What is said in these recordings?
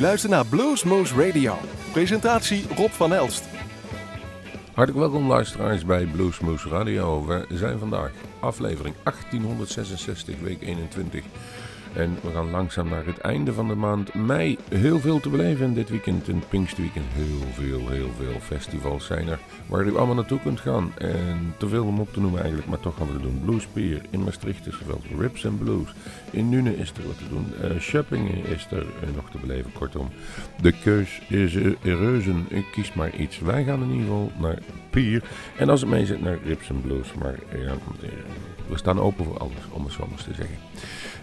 luistert naar Bluesmoose Radio. Presentatie Rob van Elst. Hartelijk welkom luisteraars bij Bluesmoose Radio. We zijn vandaag aflevering 1866, week 21. En we gaan langzaam naar het einde van de maand mei. Heel veel te beleven dit weekend, in Pinkstweekend. Heel veel, heel veel festivals zijn er waar u allemaal naartoe kunt gaan. En te veel om op te noemen eigenlijk, maar toch gaan we het doen. Bluespier, in Maastricht is er wel Rips and Blues. In Nune is er wat te doen. Uh, is er uh, nog te beleven, kortom. De keus is uh, reuzen, kies maar iets. Wij gaan in ieder geval naar Pier. En als het mee zit, naar Rips and Blues. Maar we staan open voor alles, om het zo maar te zeggen.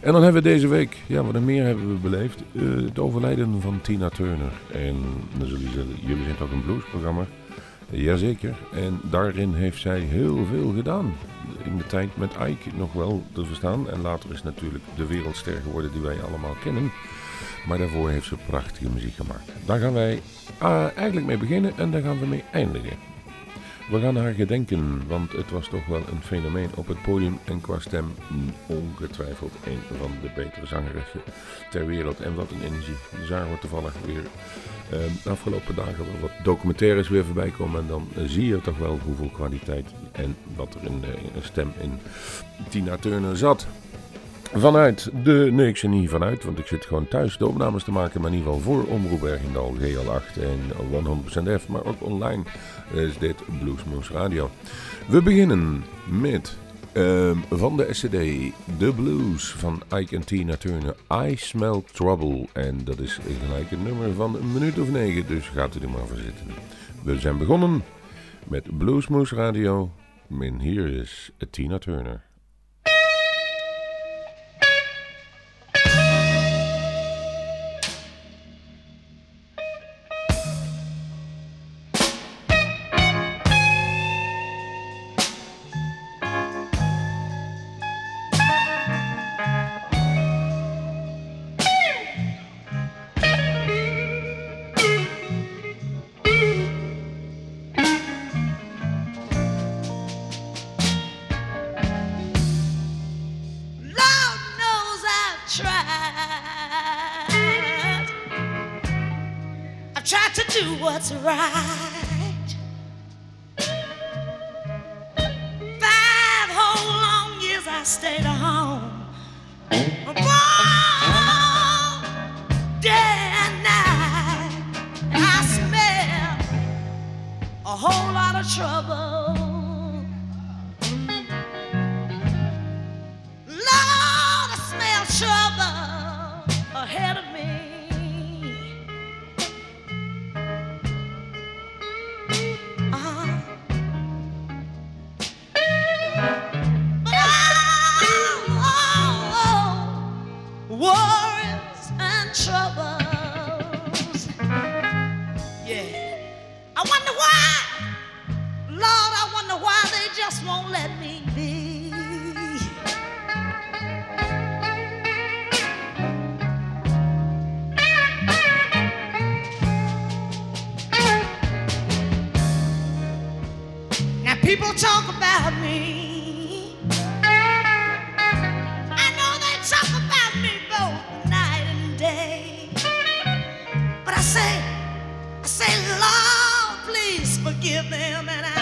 En dan hebben we deze week, ja, wat meer hebben we beleefd, uh, het overlijden van Tina Turner. En dan zullen jullie, jullie zijn toch een bluesprogramma? Jazeker. En daarin heeft zij heel veel gedaan. In de tijd met Ike nog wel te verstaan. En later is natuurlijk de wereldster geworden die wij allemaal kennen. Maar daarvoor heeft ze prachtige muziek gemaakt. Daar gaan wij uh, eigenlijk mee beginnen en daar gaan we mee eindigen. We gaan haar gedenken, want het was toch wel een fenomeen op het podium en qua stem ongetwijfeld een van de betere zangeressen ter wereld. En wat een energie. zagen we toevallig weer uh, de afgelopen dagen wat documentaires weer voorbij komen. En dan zie je toch wel hoeveel kwaliteit en wat er in, in een stem in Tina Turner zat. Vanuit de, nee ik niet vanuit, want ik zit gewoon thuis de opnames te maken, maar in ieder geval voor Omroep Ergendal, GL8 en 100% F, maar ook online is dit Bluesmoose Radio. We beginnen met um, van de SCD The Blues van Ike en Tina Turner, I Smell Trouble. En dat is gelijk een nummer van een minuut of negen, dus gaat u er maar voor zitten. We zijn begonnen met Bluesmoose Radio en hier is Tina Turner. give them an I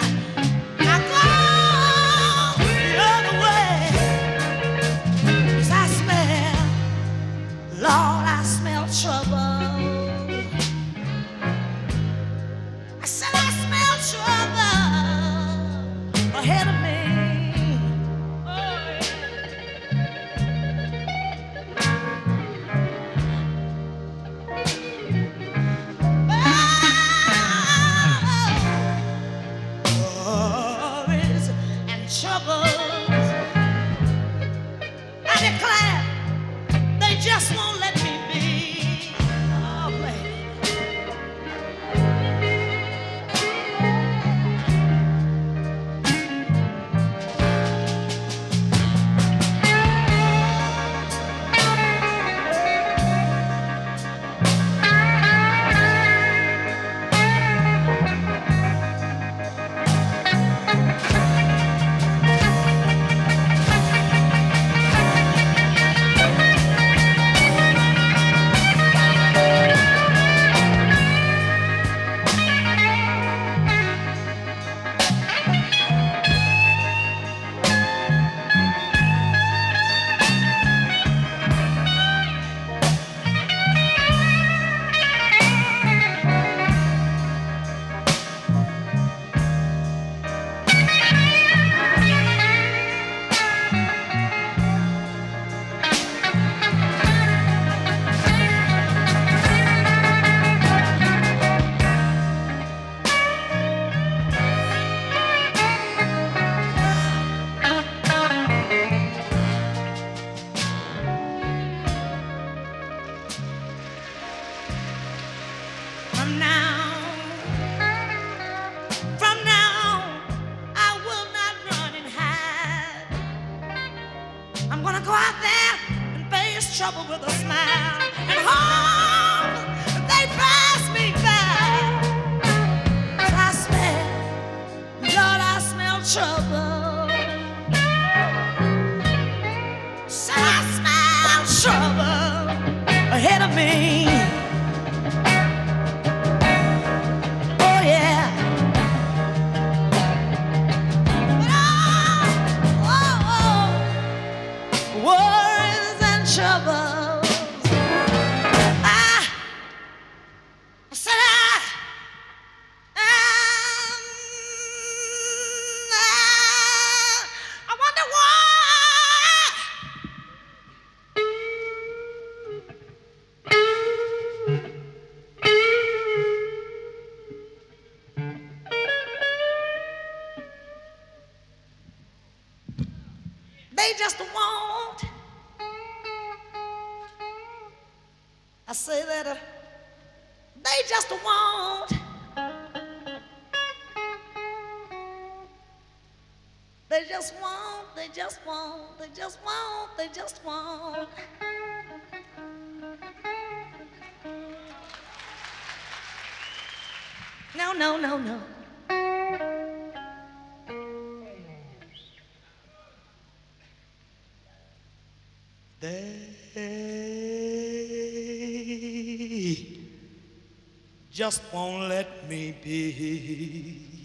just won't let me be.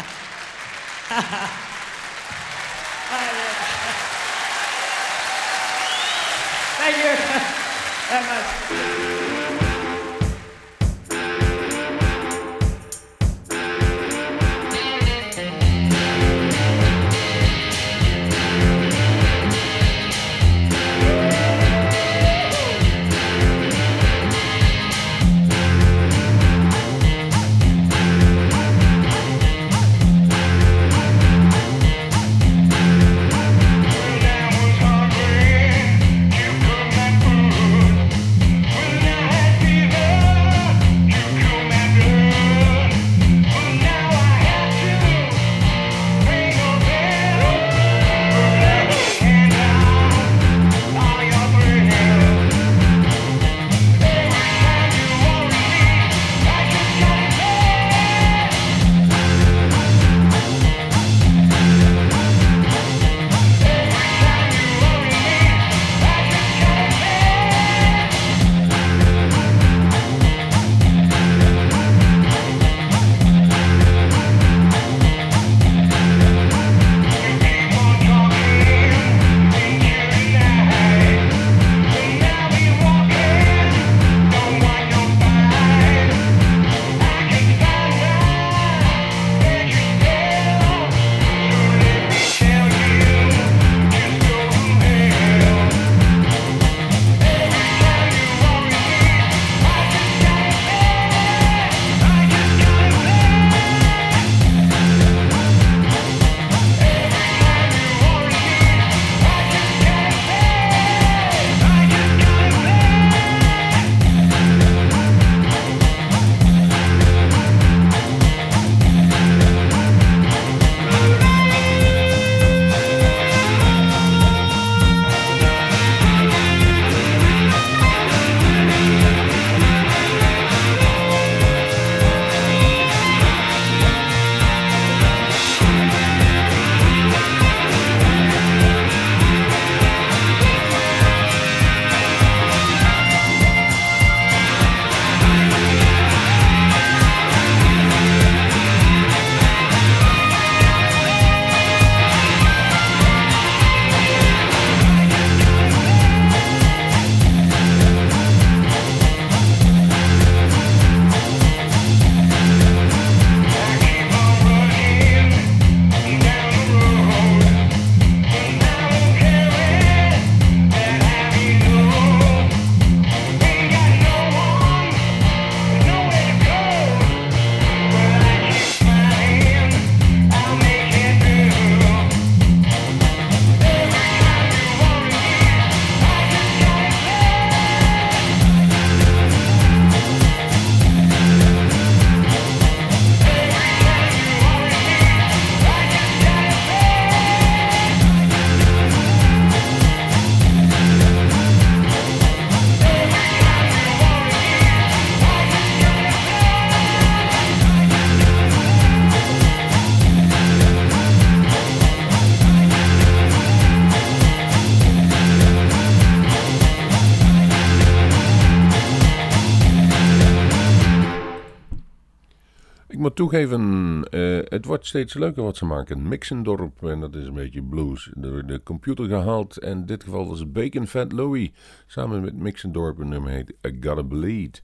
toegeven, eh, het wordt steeds leuker wat ze maken. Mixendorp, en dat is een beetje blues. Door de computer gehaald. En in dit geval was Bacon Fat Louie. Samen met Mixendorp. Een nummer heet I Gotta Bleed.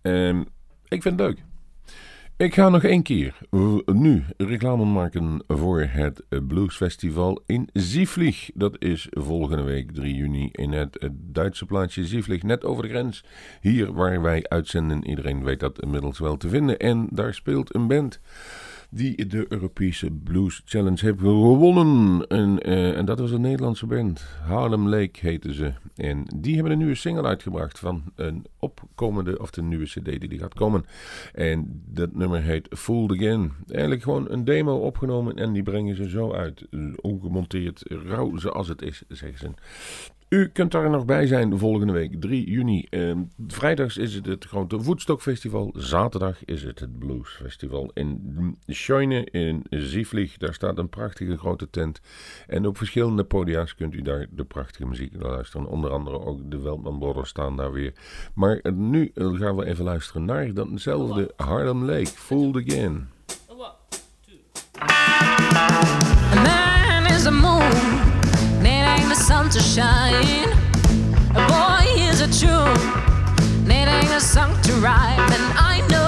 Ehm, ik vind het leuk. Ik ga nog één keer nu reclame maken voor het Blues Festival in Zieflig. Dat is volgende week 3 juni in het, het Duitse plaatsje Zieflig, net over de grens. Hier waar wij uitzenden, iedereen weet dat inmiddels wel te vinden. En daar speelt een band die de Europese Blues Challenge heeft gewonnen. En, uh, en dat was een Nederlandse band. Harlem Lake heette ze. En die hebben een nieuwe single uitgebracht van een opkomende, of de nieuwe cd die, die gaat komen. En dat nummer heet Fooled Again. Eigenlijk gewoon een demo opgenomen en die brengen ze zo uit. Ongemonteerd, rauw zoals het is, zeggen ze. U kunt daar nog bij zijn volgende week, 3 juni. Uh, vrijdags is het het grote Woodstock Zaterdag is het het Bluesfestival in Scheune in Zieflig. Daar staat een prachtige grote tent. En op verschillende podia's kunt u daar de prachtige muziek luisteren. Onder andere ook de Veldman Brothers staan daar weer. Maar nu gaan we even luisteren naar datzelfde Harlem Lake. Fooled Again. A man is a moon. The sun to shine. A boy is a tune, needing a song to rhyme, and I know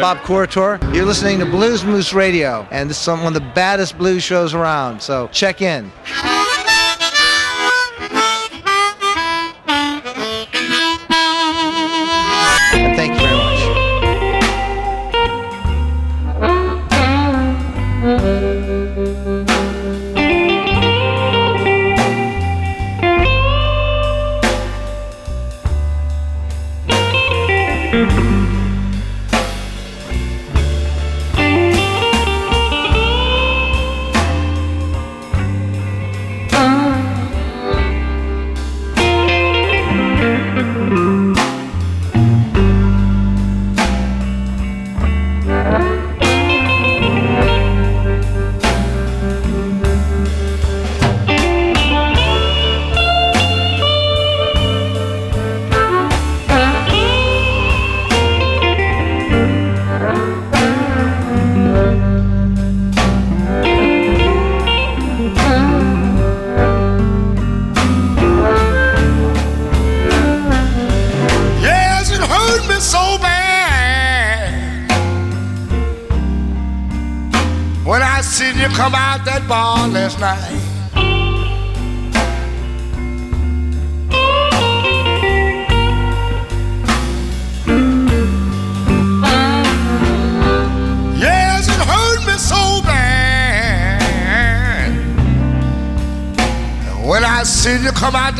Bob Corritore. You're listening to Blues Moose Radio, and this is one of the baddest blues shows around, so check in.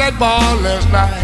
That bar last night.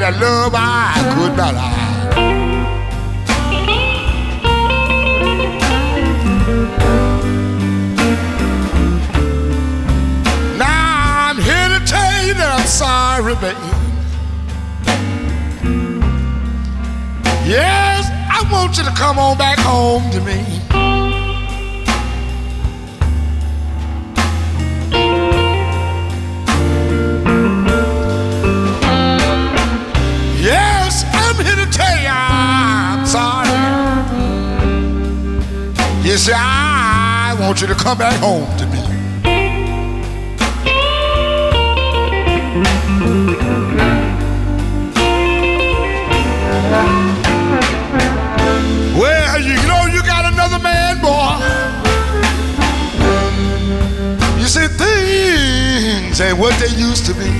Yeah. That love I could not hide. Now I'm here to tell you that I'm sorry, baby. Yes, I want you to come on back home to me. Yes, I want you to come back home to me. Well, you know you got another man, boy. You see, things ain't what they used to be.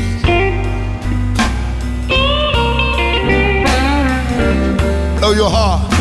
Blow your heart.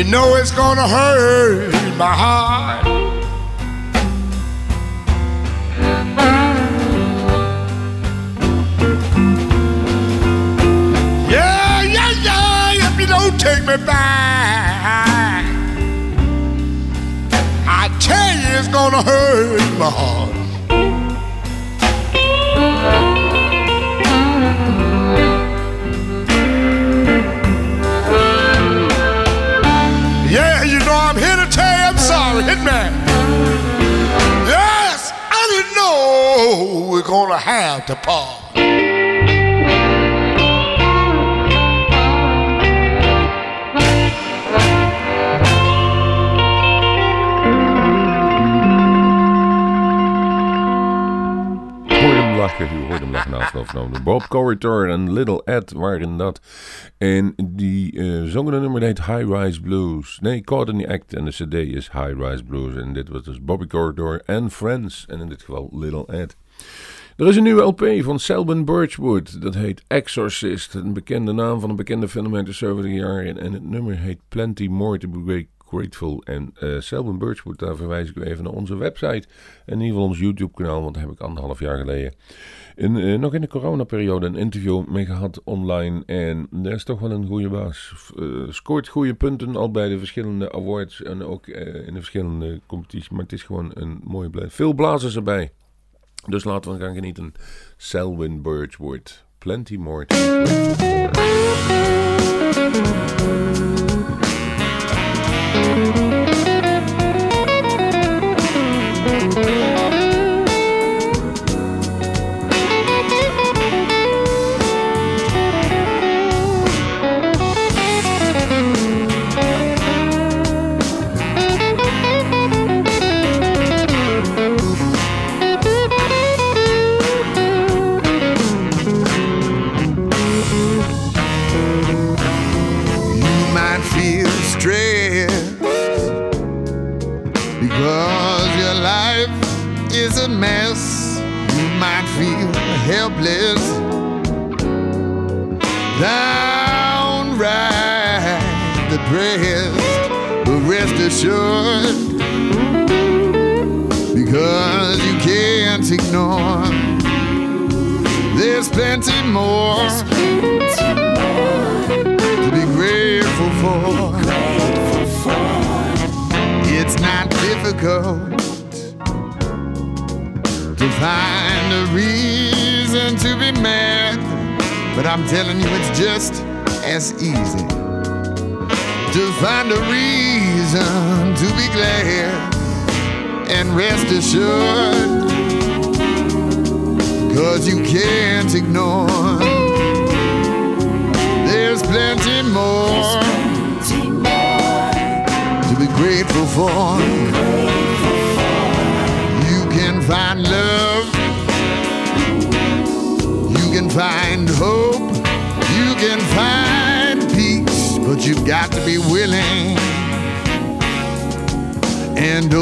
You know it's gonna hurt my heart. Yeah, yeah, yeah, if you don't take me back, I tell you it's gonna hurt my heart. Have to part. lachen, u hoorde hem lachen na de Bob Corridor en Little Ed waren dat. En die eh zongen een nummer dat heet High Rise Blues. Nee, Caught in the Act en de cd is High Rise Blues. En dit was dus Bobby Corridor en Friends. En in dit geval Little Ed. Er is een nieuwe LP van Selwyn Birchwood. Dat heet Exorcist. Een bekende naam van een bekende film uit de 70 jaar. En, het nummer heet Plenty More to be Grateful. En eh Selwyn Birchwood, daar verwijs ik u even naar onze website. En in ieder geval ons YouTube kanaal. Want daar heb ik anderhalf jaar geleden in, eh, nog in de coronaperiode een interview mee gehad online. En dat is toch wel een goede baas. Eh, scoort goede punten al bij de verschillende awards. En ook in de verschillende competities. Maar het is gewoon een mooie blijf. Veel blazers erbij. Dus laten we gaan genieten. Selwyn Birchwood. Plenty more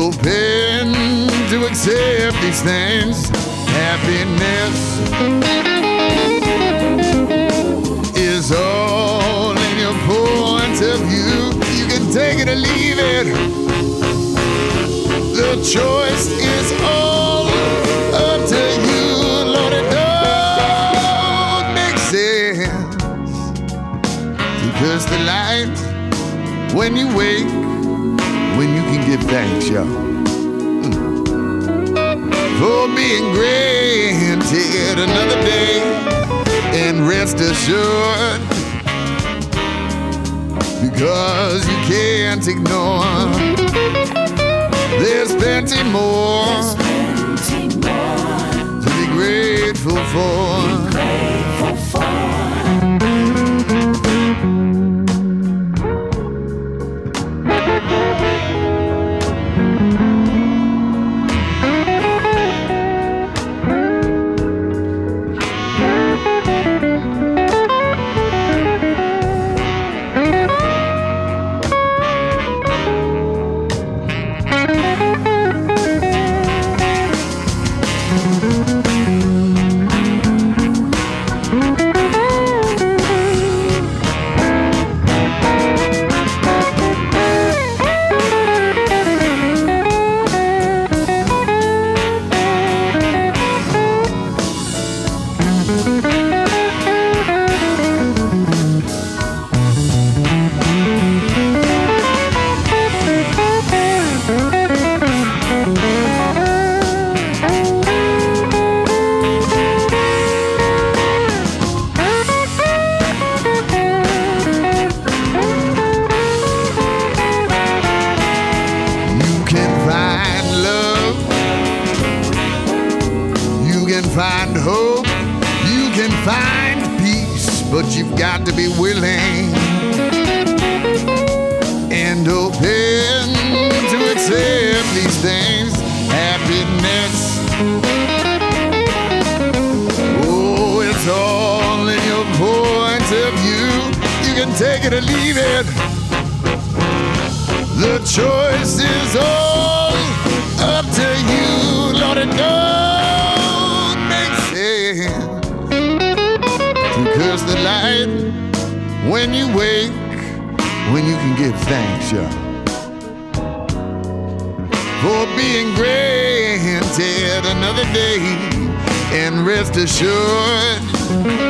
open to accept these things. Happiness is all in your point of view. You can take it or leave it. The choice is all up to you. Lord, it don't make sense to curse the light when you wake, give thanks, y'all hmm. for being granted another day and rest assured because you can't ignore there's plenty more to be grateful for thanks you for being granted another day. And rest assured.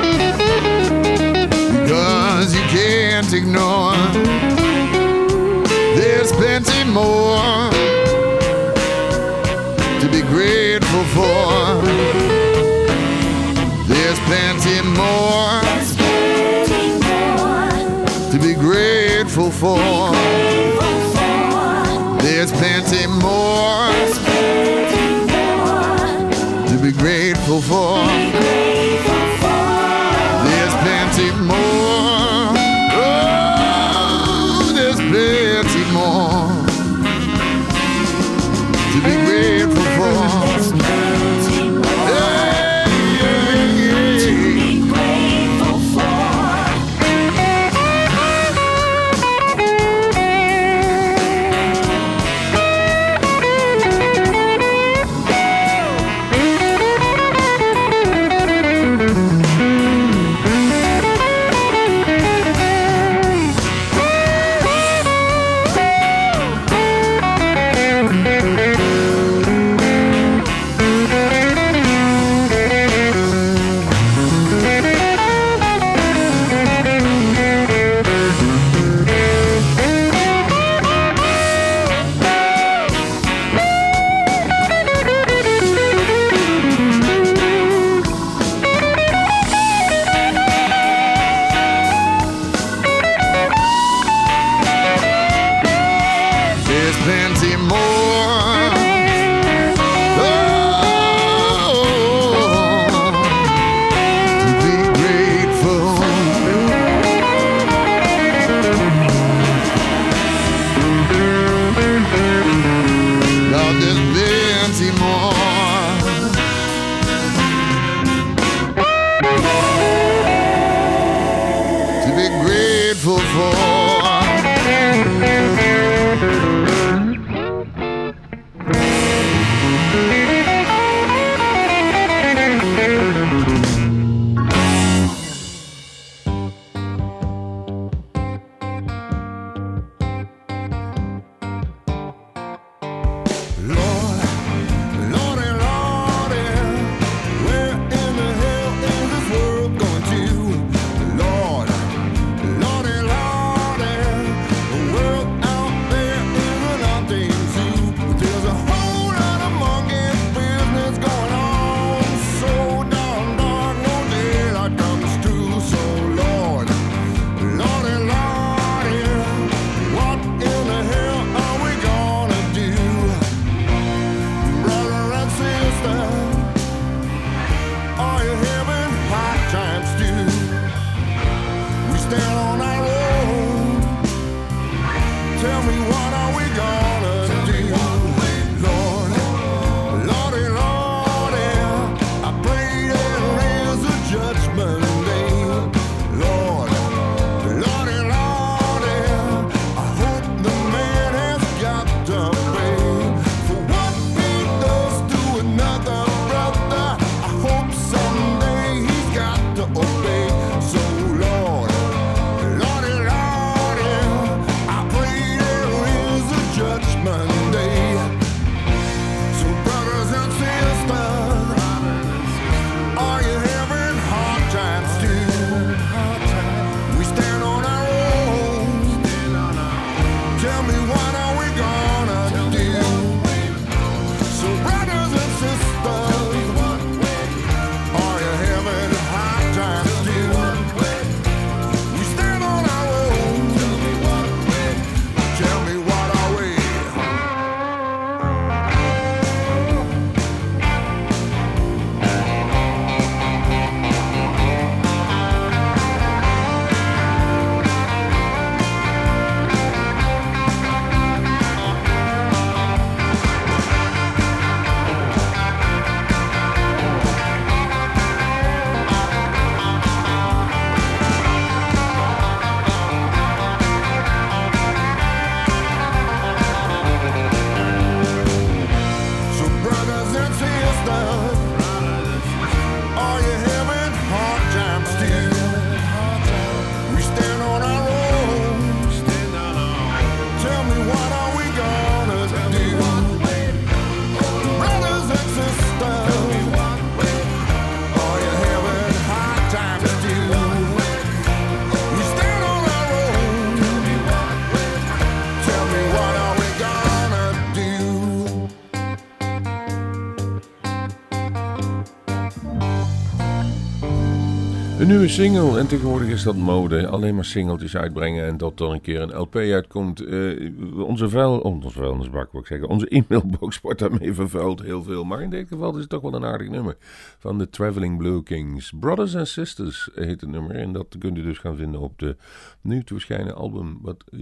Nieuwe single, en tegenwoordig is dat mode. Alleen maar singeltjes uitbrengen en dat er een keer een LP uitkomt. Eh, onze vuil, oh, onze vuilnisbak wil ik zeggen, onze e-mailbox wordt daarmee vervuild heel veel. Maar in dit geval is het toch wel een aardig nummer van de Traveling Blue Kings. Brothers and Sisters heet het nummer en dat kunt u dus gaan vinden op de nu te verschijnen album, wat eh,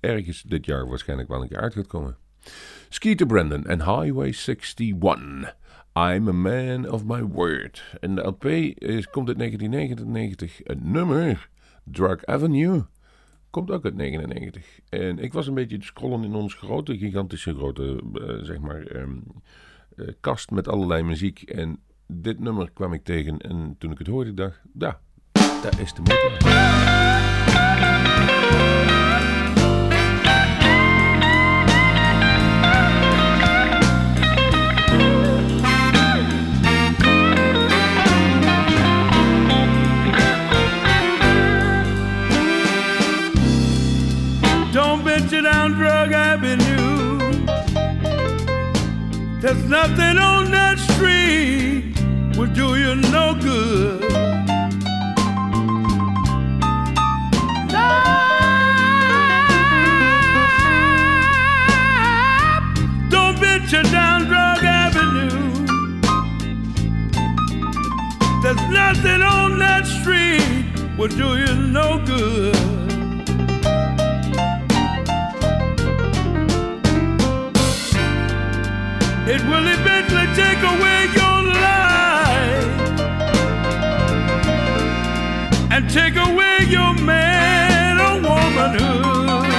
ergens dit jaar waarschijnlijk wel een keer uit gaat komen. Skeeter Brandon en Highway 61. I'm a man of my word. En de LP is, komt uit 1999. Het nummer, Drug Avenue, komt ook uit 1999. En ik was een beetje te scrollen in ons grote, gigantische grote, uh, zeg maar, um, uh, kast met allerlei muziek. En dit nummer kwam ik tegen en toen ik het hoorde, dacht ja, dat is de moeite. Down Drug Avenue. There's nothing on that street will do you no good. Don't venture down Drug Avenue. There's nothing on that street will do you no good. It will eventually take away your life and take away your man or womanhood.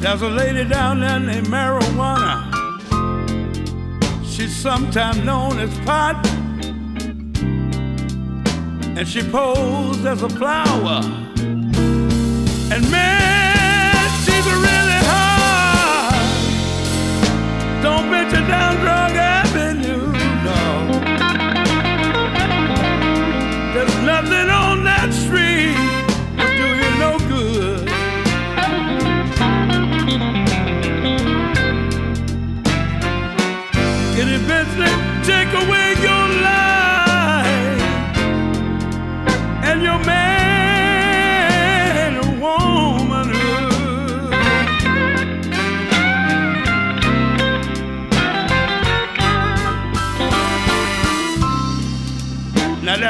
There's a lady down there named Marijuana. She's sometimes known as Pot. And she posed as a flower. And man, she's really hard. Don't venture down Drug Avenue, no. There's nothing on that street will do you no good. It eventually take away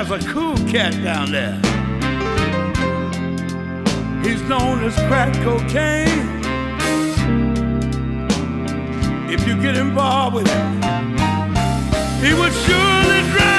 there's a cool cat down there. He's known as crack cocaine. If you get involved with him, he would surely drive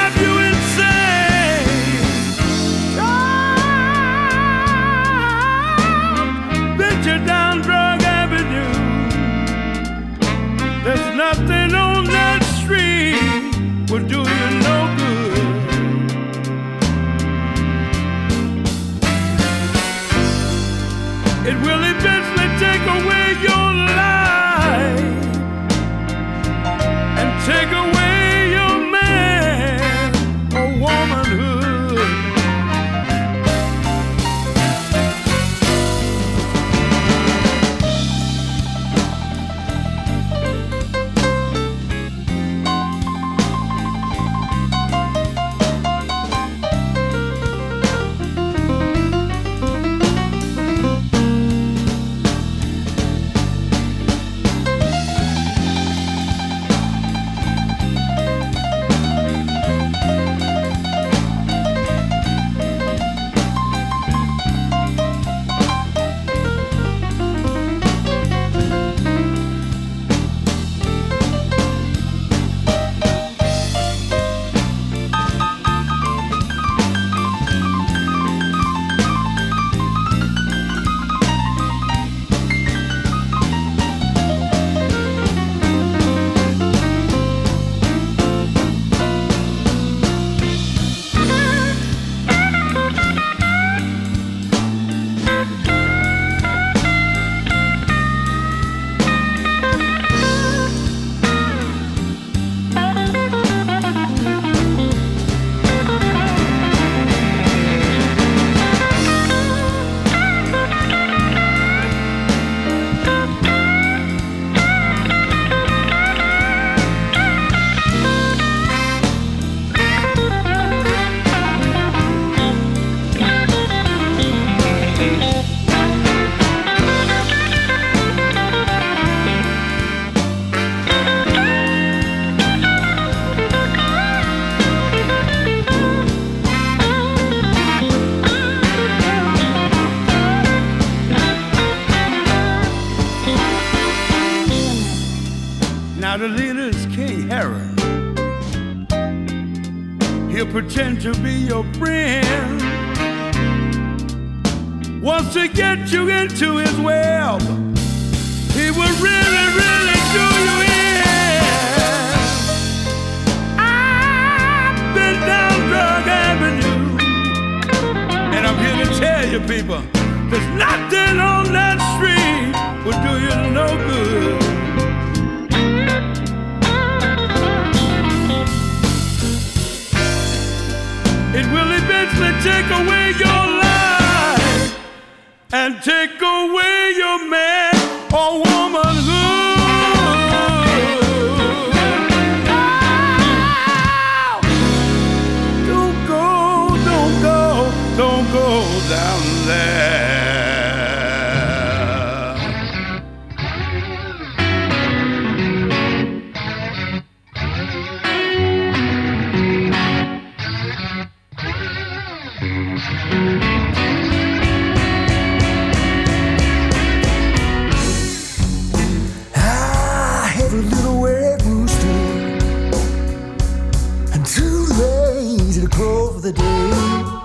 to the day.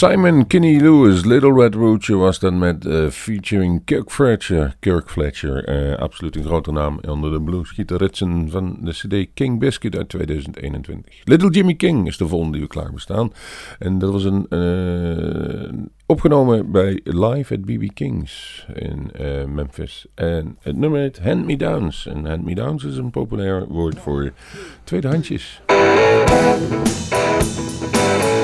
Simon Kinney Lewis, Little Red Rooster was dan met eh, featuring Kirk Fletcher. Kirk Fletcher, eh, absoluut een grote naam onder de bluesgitaristen van de CD King Biscuit uit 2021. Little Jimmy King is de volgende die we klaar bestaan. En dat was een eh, Opgenomen bij Live at BB King's in Memphis. En het nummer heet Hand Me Downs. En Hand Me Downs is een populair woord voor tweedehandsjes. Listen,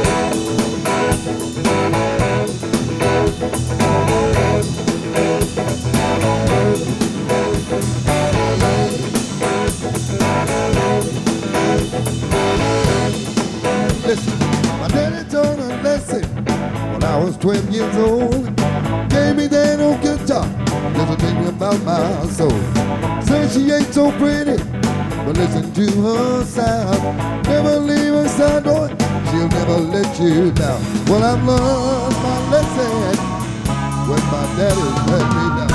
to her sound. Never leave her side, boy, she'll never let you down. Well, I've learned my lesson when my daddy let me down.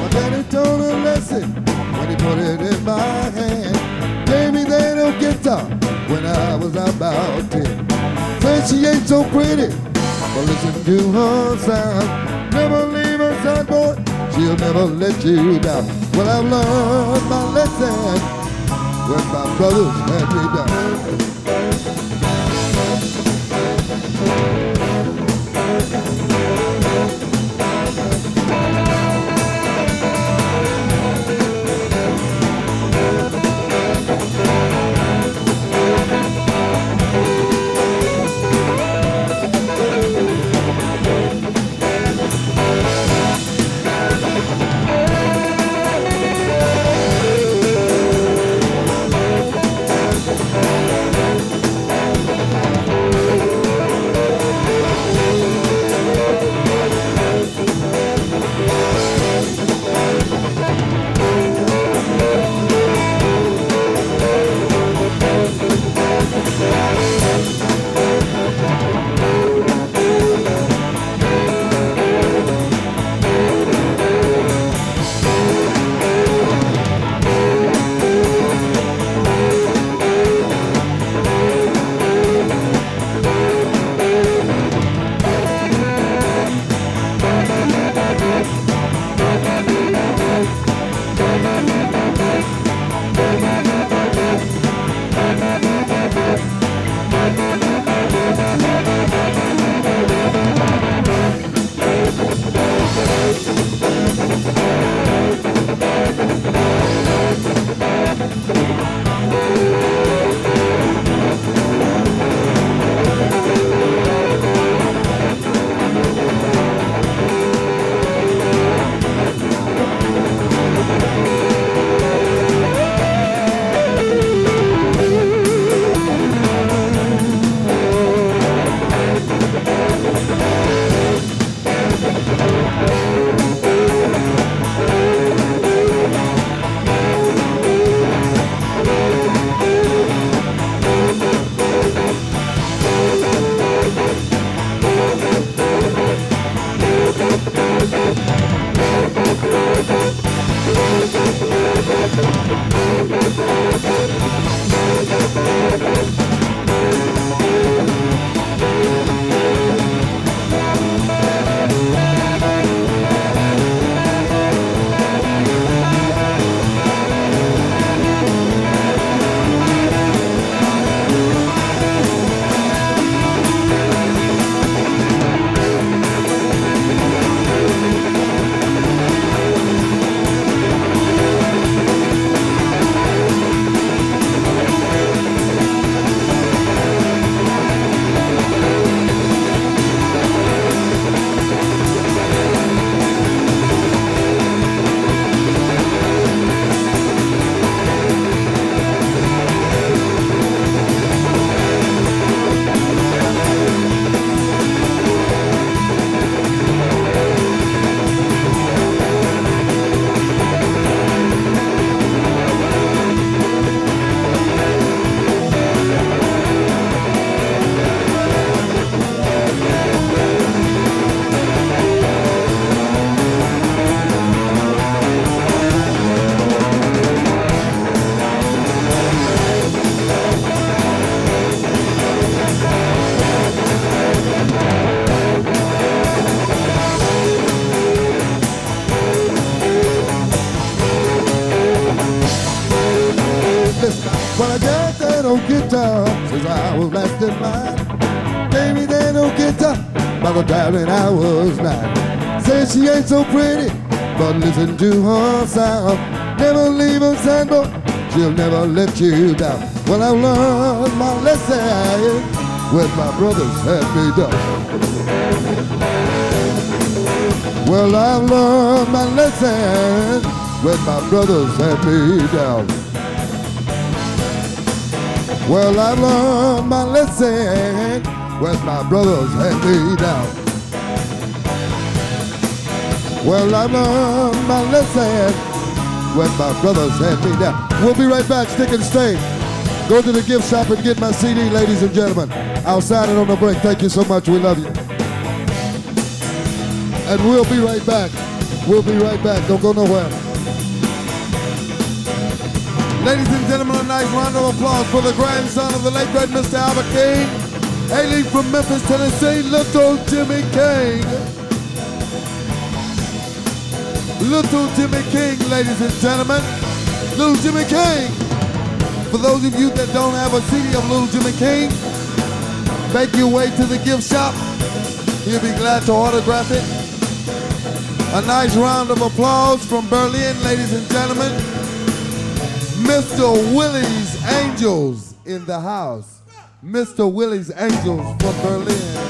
My daddy told a lesson when he put it in my hand. Gave me that old guitar when I was about 10. Said she ain't so pretty, but listen to her sound. Never boy, she'll never let you down. Well, I've learned my lesson when my brothers had me down. Let you down. Well, I learned my lesson when my brothers had me down. Well, I learned my lesson when my brothers had me down. Well, I learned my lesson when my brothers had me down. Well, I learned my lesson when my brothers had me down. We'll be right back. Stick and stay. Go to the gift shop and get my CD, ladies and gentlemen. I'll sign it on the break. Thank you so much. We love you. And we'll be right back. We'll be right back. Don't go nowhere. Ladies and gentlemen, a nice round of applause for the grandson of the late great Mr. Albert King, hailing from Memphis, Tennessee, Little Jimmy King. Little Jimmy King, ladies and gentlemen. Little Jimmy King. For those of you that don't have a CD of Little Jimmy King, make your way to the gift shop. He'll be glad to autograph it. A nice round of applause from Berlin, ladies and gentlemen. Mr. Willie's Angels in the house. Mr. Willie's Angels from Berlin.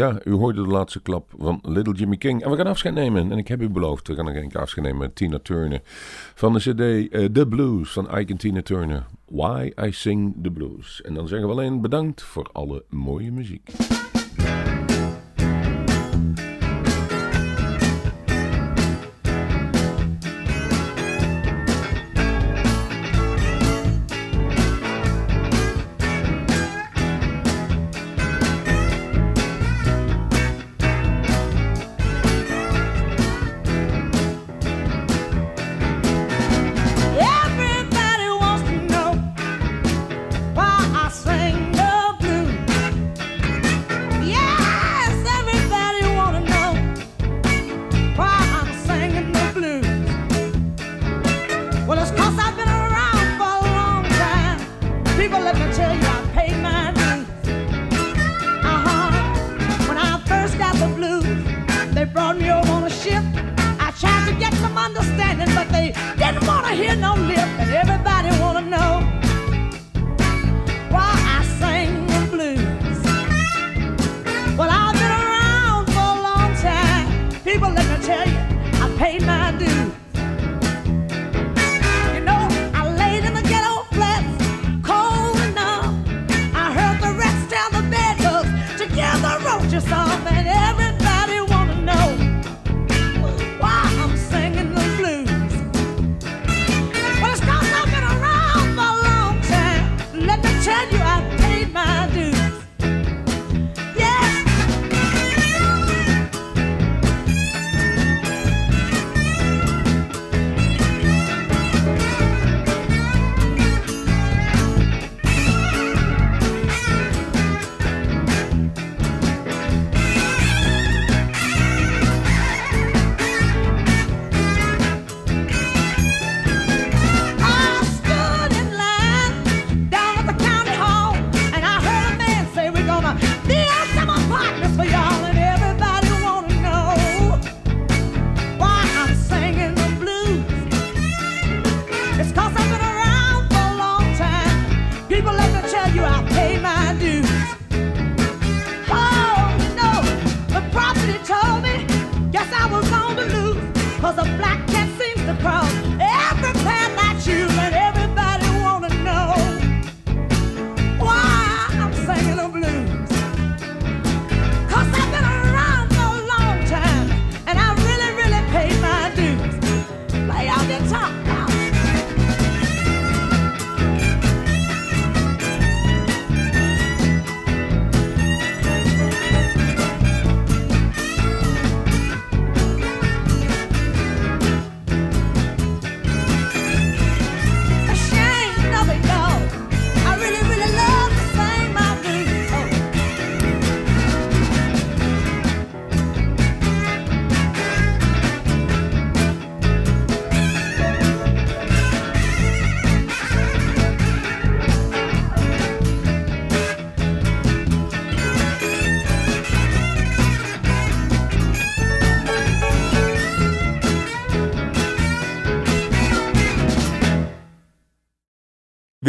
Ja, u hoorde de laatste klap van Little Jimmy King. En we gaan afscheid nemen. En ik heb u beloofd, we gaan nog een keer afscheid nemen met Tina Turner. Van de cd eh, The Blues van Ike en Tina Turner. Why I Sing the Blues. En dan zeggen we alleen bedankt voor alle mooie muziek.